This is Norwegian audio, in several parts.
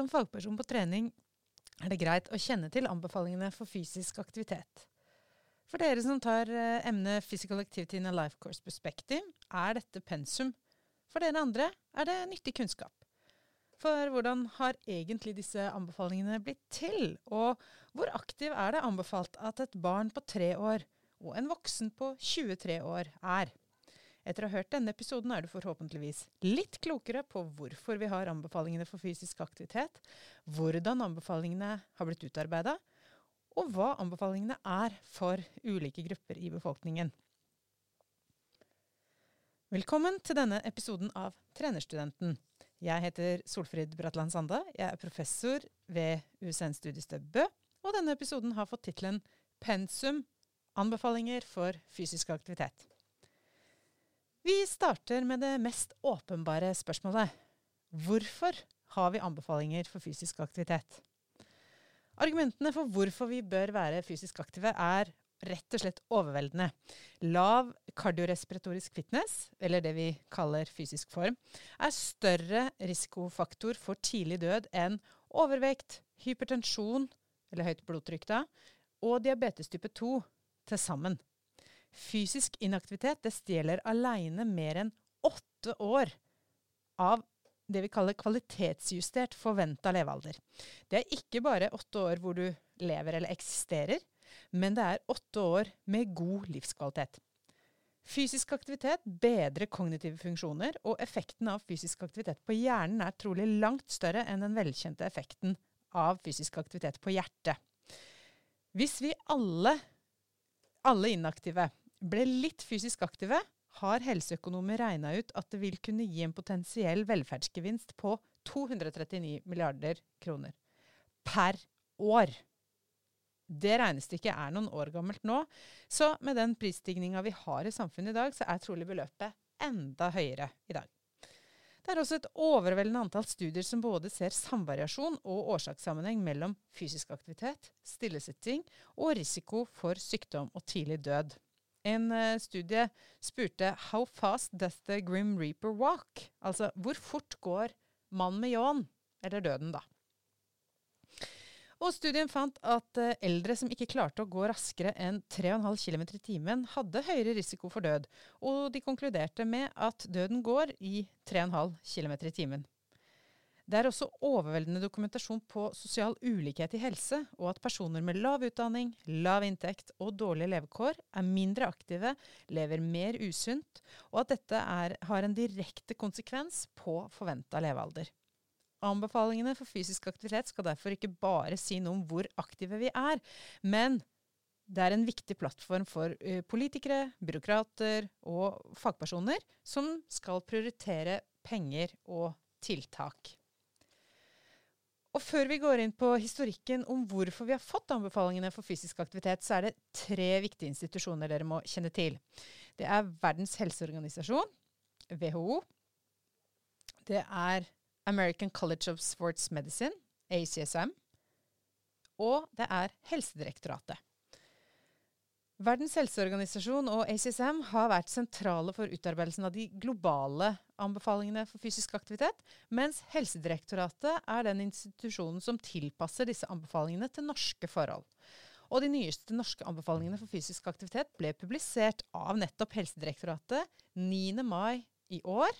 Som fagperson på trening er det greit å kjenne til anbefalingene for fysisk aktivitet. For dere som tar eh, emnet Physical Activity in a Life Course Perspective, er dette pensum. For dere andre er det nyttig kunnskap. For hvordan har egentlig disse anbefalingene blitt til? Og hvor aktiv er det anbefalt at et barn på tre år og en voksen på 23 år er? Etter å ha hørt denne episoden er du forhåpentligvis litt klokere på hvorfor vi har anbefalingene for fysisk aktivitet, hvordan anbefalingene har blitt utarbeida, og hva anbefalingene er for ulike grupper i befolkningen. Velkommen til denne episoden av Trenerstudenten. Jeg heter Solfrid Bratland Sande. Jeg er professor ved USN studiested Bø, og denne episoden har fått tittelen Pensum anbefalinger for fysisk aktivitet. Vi starter med det mest åpenbare spørsmålet. Hvorfor har vi anbefalinger for fysisk aktivitet? Argumentene for hvorfor vi bør være fysisk aktive, er rett og slett overveldende. Lav kardiorespiratorisk fitness, eller det vi kaller fysisk form, er større risikofaktor for tidlig død enn overvekt, hypertensjon, eller høyt blodtrykk da, og diabetes type 2 til sammen. Fysisk inaktivitet det stjeler aleine mer enn åtte år av det vi kaller kvalitetsjustert forventa levealder. Det er ikke bare åtte år hvor du lever eller eksisterer, men det er åtte år med god livskvalitet. Fysisk aktivitet bedrer kognitive funksjoner, og effekten av fysisk aktivitet på hjernen er trolig langt større enn den velkjente effekten av fysisk aktivitet på hjertet. Hvis vi alle, alle inaktive, ble litt fysisk aktive, har helseøkonomer regna ut at det vil kunne gi en potensiell velferdsgevinst på 239 milliarder kroner per år. Det regnestykket er noen år gammelt nå, så med den prisstigninga vi har i samfunnet i dag, så er trolig beløpet enda høyere i dag. Det er også et overveldende antall studier som både ser samvariasjon og årsakssammenheng mellom fysisk aktivitet, stillesitting og risiko for sykdom og tidlig død. En uh, studie spurte 'How fast does the Grim Reaper walk?' Altså hvor fort går mann med ljåen? Eller døden, da. Og studien fant at uh, eldre som ikke klarte å gå raskere enn 3,5 km i timen, hadde høyere risiko for død. Og de konkluderte med at døden går i 3,5 km i timen. Det er også overveldende dokumentasjon på sosial ulikhet i helse, og at personer med lav utdanning, lav inntekt og dårlige levekår er mindre aktive, lever mer usunt, og at dette er, har en direkte konsekvens på forventa levealder. Anbefalingene for fysisk aktivitet skal derfor ikke bare si noe om hvor aktive vi er, men det er en viktig plattform for politikere, byråkrater og fagpersoner som skal prioritere penger og tiltak. Og før vi går inn på historikken om hvorfor vi har fått anbefalingene for fysisk aktivitet, så er det tre viktige institusjoner dere må kjenne til. Det er Verdens helseorganisasjon, WHO. Det er American College of Sports Medicine, ACSM. Og det er Helsedirektoratet. Verdens helseorganisasjon og ACSM har vært sentrale for utarbeidelsen av de globale anbefalingene for fysisk aktivitet, mens Helsedirektoratet er den institusjonen som tilpasser disse anbefalingene til norske forhold. Og de nyeste norske anbefalingene for fysisk aktivitet ble publisert av nettopp Helsedirektoratet 9. mai i år.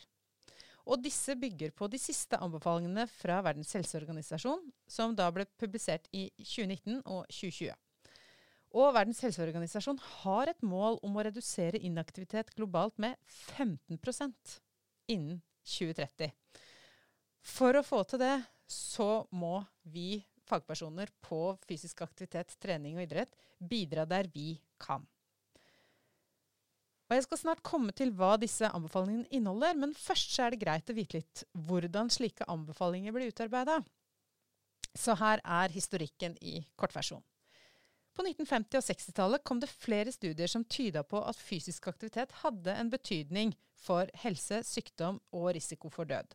Og disse bygger på de siste anbefalingene fra Verdens helseorganisasjon, som da ble publisert i 2019 og 2020. Og Verdens helseorganisasjon har et mål om å redusere inaktivitet globalt med 15% innen 2030. For å få til det, så må vi fagpersoner på fysisk aktivitet, trening og idrett bidra der vi kan. Og Jeg skal snart komme til hva disse anbefalingene inneholder, men først så er det greit å vite litt hvordan slike anbefalinger blir utarbeida. Så her er historikken i kortversjon. På 1950- og 60-tallet kom det flere studier som tyda på at fysisk aktivitet hadde en betydning for helse, sykdom og risiko for død.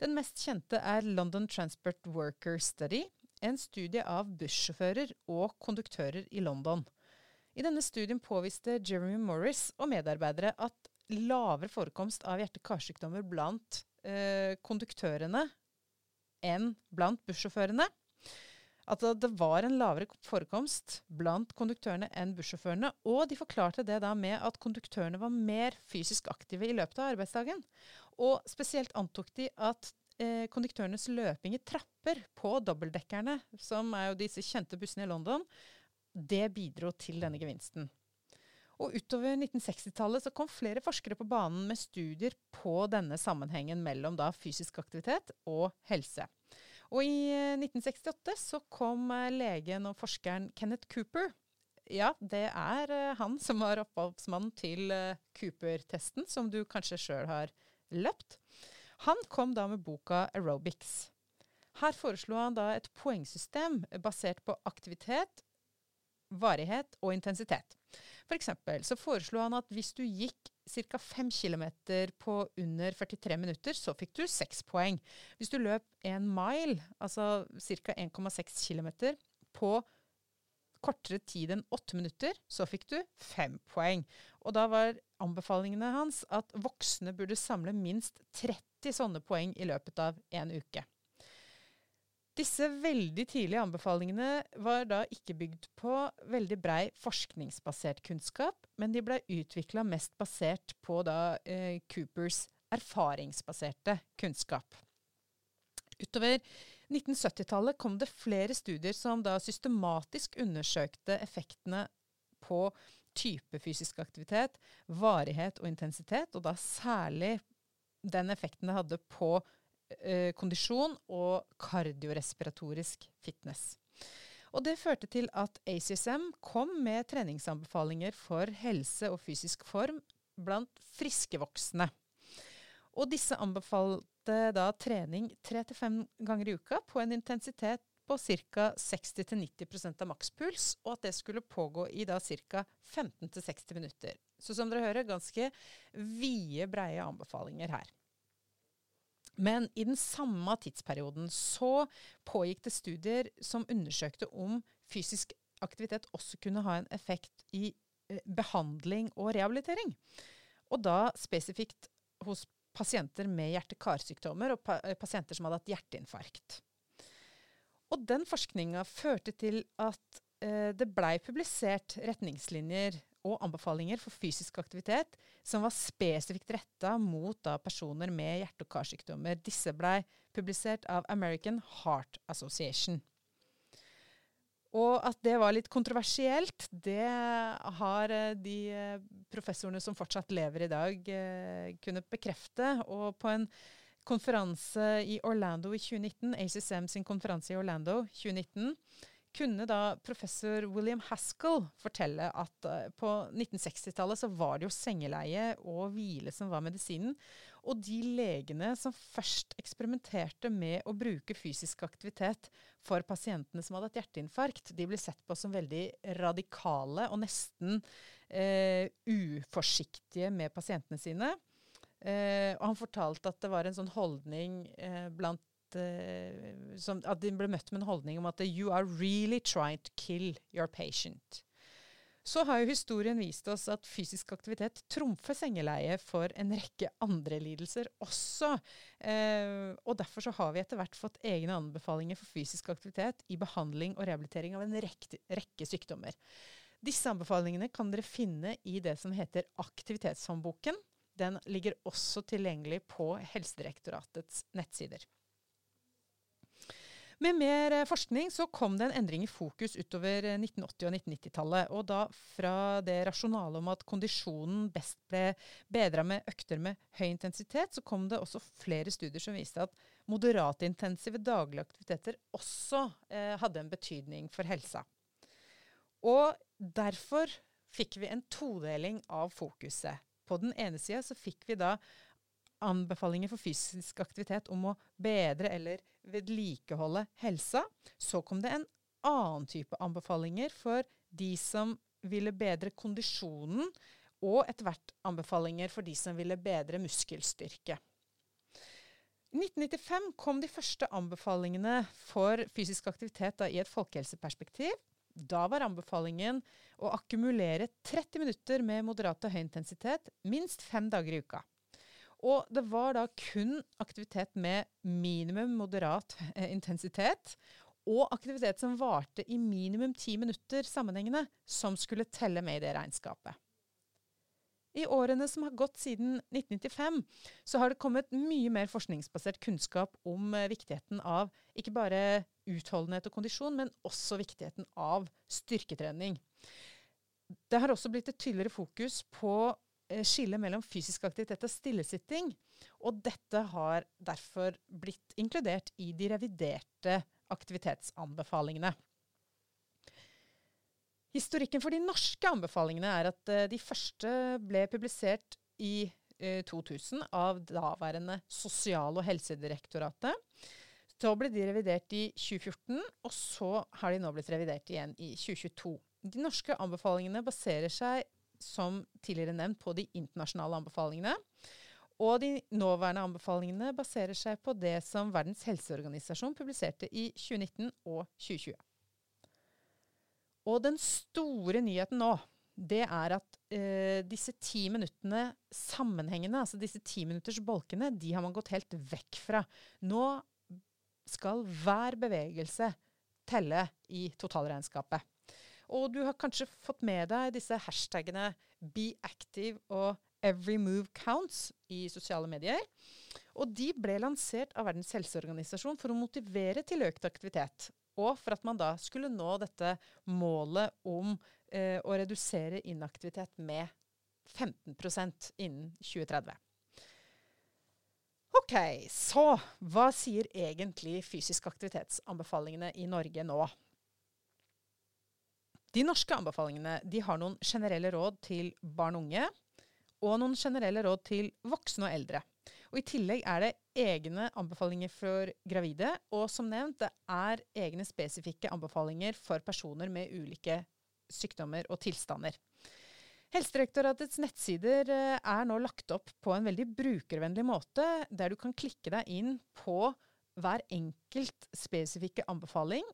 Den mest kjente er London Transport Worker Study, en studie av bussjåfører og konduktører i London. I denne studien påviste Jeremy Morris og medarbeidere at lavere forekomst av hjerte-karsykdommer blant eh, konduktørene enn blant bussjåførene. At det var en lavere forekomst blant konduktørene enn bussjåførene. Og de forklarte det da med at konduktørene var mer fysisk aktive i løpet av arbeidsdagen. Og spesielt antok de at eh, konduktørenes løping i trapper på dobbeltdekkerne, som er jo disse kjente bussene i London, det bidro til denne gevinsten. Og utover 1960-tallet så kom flere forskere på banen med studier på denne sammenhengen mellom da fysisk aktivitet og helse. Og i 1968 eh, så kom eh, legen og forskeren Kenneth Cooper. Ja, det er eh, han som var opphavsmannen til Cooper-testen, som du kanskje sjøl har løpt. Han kom da med boka Aerobics. Her foreslo han da et poengsystem basert på aktivitet, varighet og intensitet. For eksempel så foreslo han at hvis du gikk ca. 5 km på under 43 minutter, så fikk du 6 poeng. Hvis du løp en mile, altså ca. 1,6 km, på kortere tid enn 8 minutter, så fikk du 5 poeng. Og da var anbefalingene hans at voksne burde samle minst 30 sånne poeng i løpet av en uke. Disse veldig tidlige anbefalingene var da ikke bygd på veldig brei forskningsbasert kunnskap, men de ble utvikla mest basert på da eh, Coopers erfaringsbaserte kunnskap. Utover 1970-tallet kom det flere studier som da systematisk undersøkte effektene på type fysisk aktivitet, varighet og intensitet, og da særlig den effekten det hadde på eh, kondisjon og kardiorespiratorisk fitness. Og det førte til at ACSM kom med treningsanbefalinger for helse og fysisk form blant friske voksne. Og disse anbefalte da trening tre til fem ganger i uka på en intensitet på ca. 60-90% av makspuls, og at det skulle pågå i da ca. 15-60 minutter. Så som dere hører, ganske vide, breie anbefalinger her. Men i den samme tidsperioden så pågikk det studier som undersøkte om fysisk aktivitet også kunne ha en effekt i eh, behandling og rehabilitering. Og da spesifikt hos pasienter med hjerte-karsykdommer og eh, pasienter som hadde hatt hjerteinfarkt. Og den forskninga førte til at eh, det blei publisert retningslinjer og anbefalinger for fysisk aktivitet som var spesifikt retta mot da, personer med hjerte- og karsykdommer. Disse blei publisert av American Heart Association. Og at det var litt kontroversielt, det har eh, de eh, professorene som fortsatt lever i dag, eh, kunnet bekrefte. Og på en konferanse i Orlando i 2019, ACSM sin konferanse i Orlando 2019, kunne da professor William Haskell fortelle at uh, på 1960-tallet så var det jo sengeleie og hvile som var medisinen. Og de legene som først eksperimenterte med å bruke fysisk aktivitet for pasientene som hadde et hjerteinfarkt, de ble sett på som veldig radikale og nesten eh, uforsiktige med pasientene sine. Eh, og han fortalte at det var en sånn holdning blant uh, som, at de ble møtt med en holdning om at you are really trying to kill your patient. Så har jo historien vist oss at fysisk aktivitet trumfer sengeleie for en rekke andre lidelser også. Eh, og derfor så har vi etter hvert fått egne anbefalinger for fysisk aktivitet i behandling og rehabilitering av en rekke, rekke sykdommer. Disse anbefalingene kan dere finne i det som heter Aktivitetshåndboken. Den ligger også tilgjengelig på Helsedirektoratets nettsider. Med mer eh, forskning så kom det en endring i fokus utover 1980- eh, og 1990-tallet. Og da fra det rasjonale om at kondisjonen best ble bedra med økter med høy intensitet, så kom det også flere studier som viste at moderate intensive daglige aktiviteter også eh, hadde en betydning for helsa. Og derfor fikk vi en todeling av fokuset. På den ene sida så fikk vi da anbefalinger for fysisk aktivitet om å bedre eller vedlikeholde helsa. Så kom det en annen type anbefalinger for de som ville bedre kondisjonen, og etter hvert anbefalinger for de som ville bedre muskelstyrke. I 1995 kom de første anbefalingene for fysisk aktivitet da, i et folkehelseperspektiv. Da var anbefalingen å akkumulere 30 minutter med moderat og høy intensitet minst fem dager i uka. Og det var da kun aktivitet med minimum moderat eh, intensitet og aktivitet som varte i minimum ti minutter sammenhengende, som skulle telle med i det regnskapet. I årene som har gått siden 1995, så har det kommet mye mer forskningsbasert kunnskap om eh, viktigheten av ikke bare utholdenhet og kondisjon, men også viktigheten av styrketrening. Det har også blitt et tydeligere fokus på eh, skillet mellom fysisk aktivitet og stillesitting. Og dette har derfor blitt inkludert i de reviderte aktivitetsanbefalingene. Historikken for de norske anbefalingene er at uh, de første ble publisert i uh, eh, 2000 av daværende Sosial- og helsedirektoratet. Så ble de revidert i 2014, og så har de nå blitt revidert igjen i 2022. De norske anbefalingene baserer seg, som tidligere nevnt, på de internasjonale anbefalingene. Og de nåværende anbefalingene baserer seg på det som Verdens helseorganisasjon publiserte i 2019 og 2020. Og den store nyheten nå, det er at eh, disse ti minuttene sammenhengende, altså disse ti minutters bolkene, de har man gått helt vekk fra. Nå skal hver bevegelse telle i totalregnskapet. Og du har kanskje fått med deg disse hashtagene 'be active' og 'every move counts' i sosiale medier. Og de ble lansert av Verdens helseorganisasjon for å motivere til økt aktivitet. Og for at man da skulle nå dette målet om eh, å redusere inaktivitet med 15% innen 2030. Ok, så hva sier egentlig fysisk aktivitetsanbefalingene i Norge nå? De norske anbefalingene de har noen generelle råd til barn og unge, og noen generelle råd til voksne og eldre. Og I tillegg er det egne anbefalinger for gravide, og som nevnt, det er egne spesifikke anbefalinger for personer med ulike sykdommer og tilstander. Helsedirektoratets nettsider eh, er nå lagt opp på en veldig brukervennlig måte, der du kan klikke deg inn på hver enkelt spesifikke anbefaling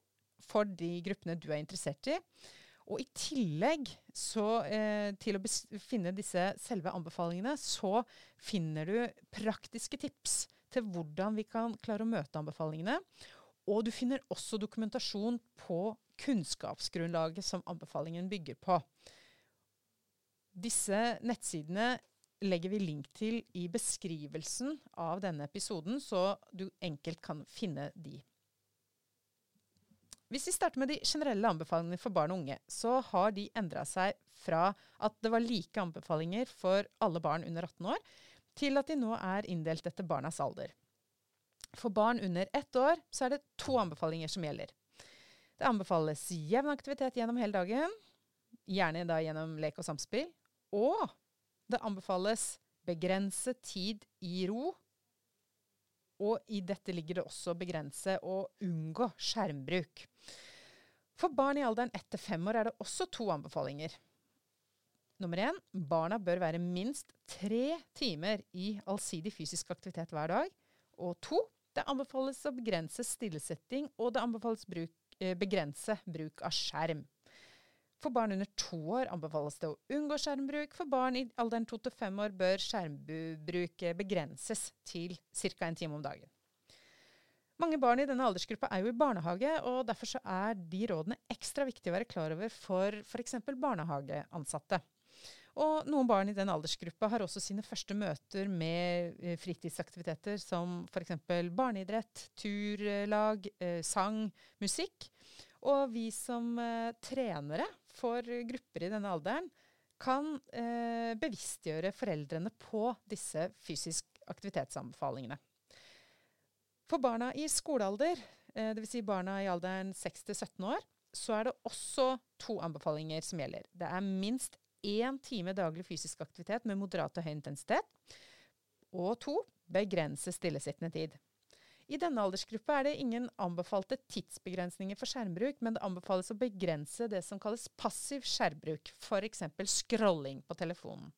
for de gruppene du er interessert i. Og i tillegg så, eh, til å finne disse selve anbefalingene, så finner du praktiske tips til hvordan vi kan klare å møte anbefalingene. Og du finner også dokumentasjon på kunnskapsgrunnlaget som anbefalingen bygger på. Disse nettsidene legger vi link til i beskrivelsen av denne episoden, så du enkelt kan finne de. Hvis vi starter med de generelle anbefalingene for barn og unge, så har de endra seg fra at det var like anbefalinger for alle barn under 18 år, til at de nå er inndelt etter barnas alder. For barn under ett år så er det to anbefalinger som gjelder. Det anbefales jevn aktivitet gjennom hele dagen, gjerne da gjennom lek og samspill. Og det anbefales begrenset tid i ro og i dette ligger det også å begrense og unngå skjermbruk. For barn i alderen ett til fem år er det også to anbefalinger. Nummer én barna bør være minst tre timer i allsidig fysisk aktivitet hver dag. Og to det anbefales å begrense stillesetting, og det anbefales bruk, eh, begrense bruk av skjerm. For barn under to år anbefales det å unngå skjermbruk. For barn i alderen to til fem år bør skjermbruk begrenses til ca. en time om dagen. Mange barn i denne aldersgruppa er jo i barnehage, og derfor er de rådene ekstra viktige å være klar over for f.eks. barnehageansatte. Og noen barn i den aldersgruppa har også sine første møter med eh, fritidsaktiviteter som f.eks. barneidrett, turlag, eh, sang, musikk. Og vi som eh, trenere for grupper i denne alderen kan eh, bevisstgjøre foreldrene på disse fysisk aktivitetsanbefalingene. For barna i skolealder, eh, dvs. Si barna i alderen 6-17 år, så er det også to anbefalinger som gjelder. Det er minst én time daglig fysisk aktivitet med moderat og høy intensitet. Og to begrense stillesittende tid. I denne aldersgruppa er det ingen anbefalte tidsbegrensninger for skjermbruk, men det anbefales å begrense det som kalles passiv skjermbruk, f.eks. scrolling på telefonen.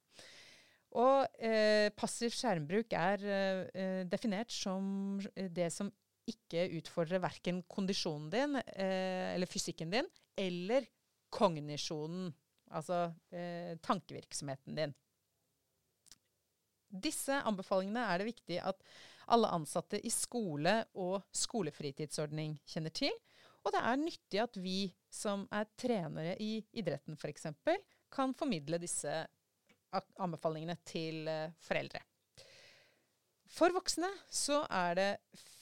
Og eh, passiv skjermbruk er eh, definert som det som ikke utfordrer verken kondisjonen din, eh, eller fysikken din, eller kognisjonen, altså eh, tankevirksomheten din. Disse anbefalingene er det viktig at alle ansatte i skole og skolefritidsordning kjenner til. Og det er nyttig at vi som er trenere i idretten f.eks., kan formidle disse anbefalingene til eh, foreldre. For voksne så er det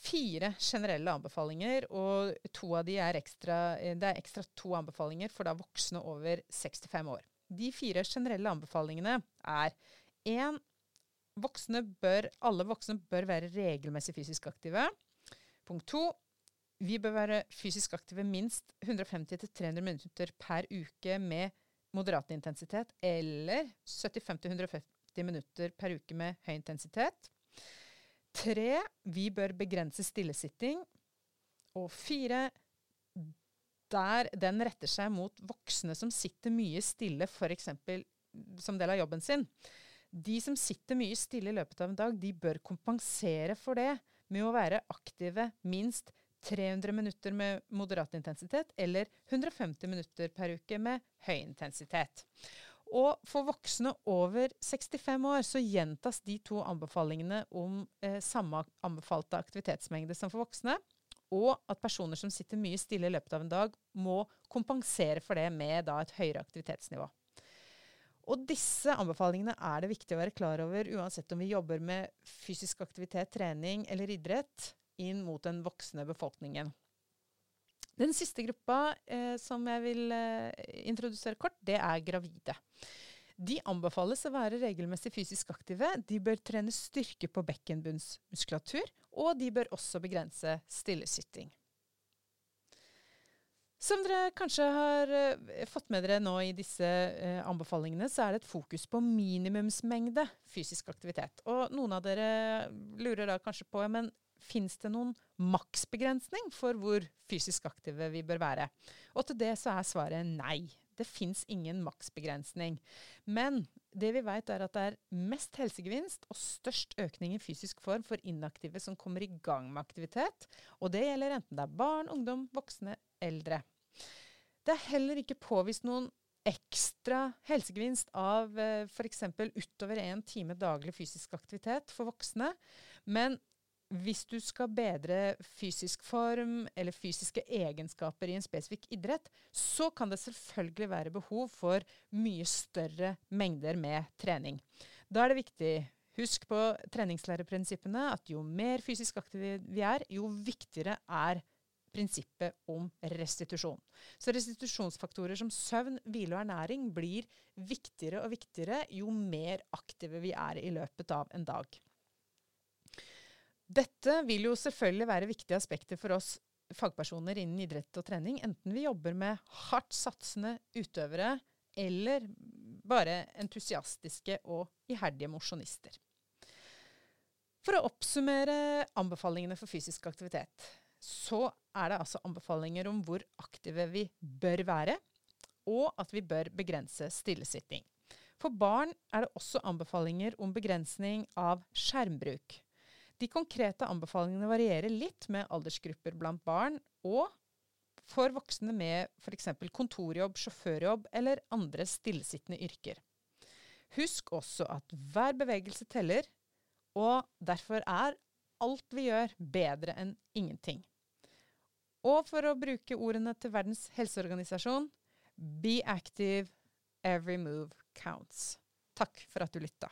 fire generelle anbefalinger, og to av de er ekstra, eh, det er ekstra to anbefalinger for da voksne over 65 år. De fire generelle anbefalingene er én Voksne bør, alle voksne bør være regelmessig fysisk aktive. Punkt to. Vi bør være fysisk aktive minst 150-300 minutter per uke med moderat intensitet, eller 75-150 minutter per uke med høy intensitet. Tre. Vi bør begrense stillesitting. Og fire. Der den retter seg mot voksne som sitter mye stille, f.eks. som del av jobben sin. De som sitter mye stille i løpet av en dag, de bør kompensere for det med å være aktive minst 300 minutter med moderat intensitet eller 150 minutter per uke med høy intensitet. Og for voksne over 65 år så gjentas de to anbefalingene om eh, samme anbefalte aktivitetsmengde som for voksne, og at personer som sitter mye stille i løpet av en dag, må kompensere for det med da, et høyere aktivitetsnivå. Og disse anbefalingene er det viktig å være klar over uansett om vi jobber med fysisk aktivitet, trening eller idrett inn mot den voksne befolkningen. Den siste gruppa eh, som jeg vil eh, introdusere kort, det er gravide. De anbefales å være regelmessig fysisk aktive. De bør trene styrke på bekkenbunnsmuskulatur, og de bør også begrense stillesitting. Som dere kanskje har uh, fått med dere nå i disse uh, anbefalingene, så er det et fokus på minimumsmengde fysisk aktivitet. Og noen av dere lurer da kanskje på men fins det noen maksbegrensning for hvor fysisk aktive vi bør være? Og til det så er svaret nei. Det fins ingen maksbegrensning. Men det vi vet er at det er mest helsegevinst og størst økning i fysisk form for inaktive som kommer i gang med aktivitet. Og det gjelder enten det er barn, ungdom, voksne, eldre. Det er heller ikke påvist noen ekstra helsegevinst av eh, f.eks. utover én time daglig fysisk aktivitet for voksne. Men hvis du skal bedre fysisk form eller fysiske egenskaper i en spesifikk idrett, så kan det selvfølgelig være behov for mye større mengder med trening. Da er det viktig Husk på treningslæreprinsippene at jo mer fysisk aktive vi er, jo viktigere er prinsippet om restitusjon. Så restitusjonsfaktorer som søvn, hvile og ernæring blir viktigere og viktigere jo mer aktive vi er i løpet av en dag. Dette vil jo selvfølgelig være viktige aspekter for oss fagpersoner innen idrett og trening, enten vi jobber med hardt satsende utøvere eller bare entusiastiske og iherdige mosjonister. For å oppsummere anbefalingene for fysisk aktivitet så er det altså anbefalinger om hvor aktive vi bør være, og at vi bør begrense stillesitting. For barn er det også anbefalinger om begrensning av skjermbruk. De konkrete anbefalingene varierer litt med aldersgrupper blant barn, og for voksne med f.eks. kontorjobb, sjåførjobb eller andre stillesittende yrker. Husk også at hver bevegelse teller, og derfor er alt vi gjør, bedre enn ingenting. Og for å bruke ordene til Verdens helseorganisasjon Be active, every move counts. Takk for at du lytta.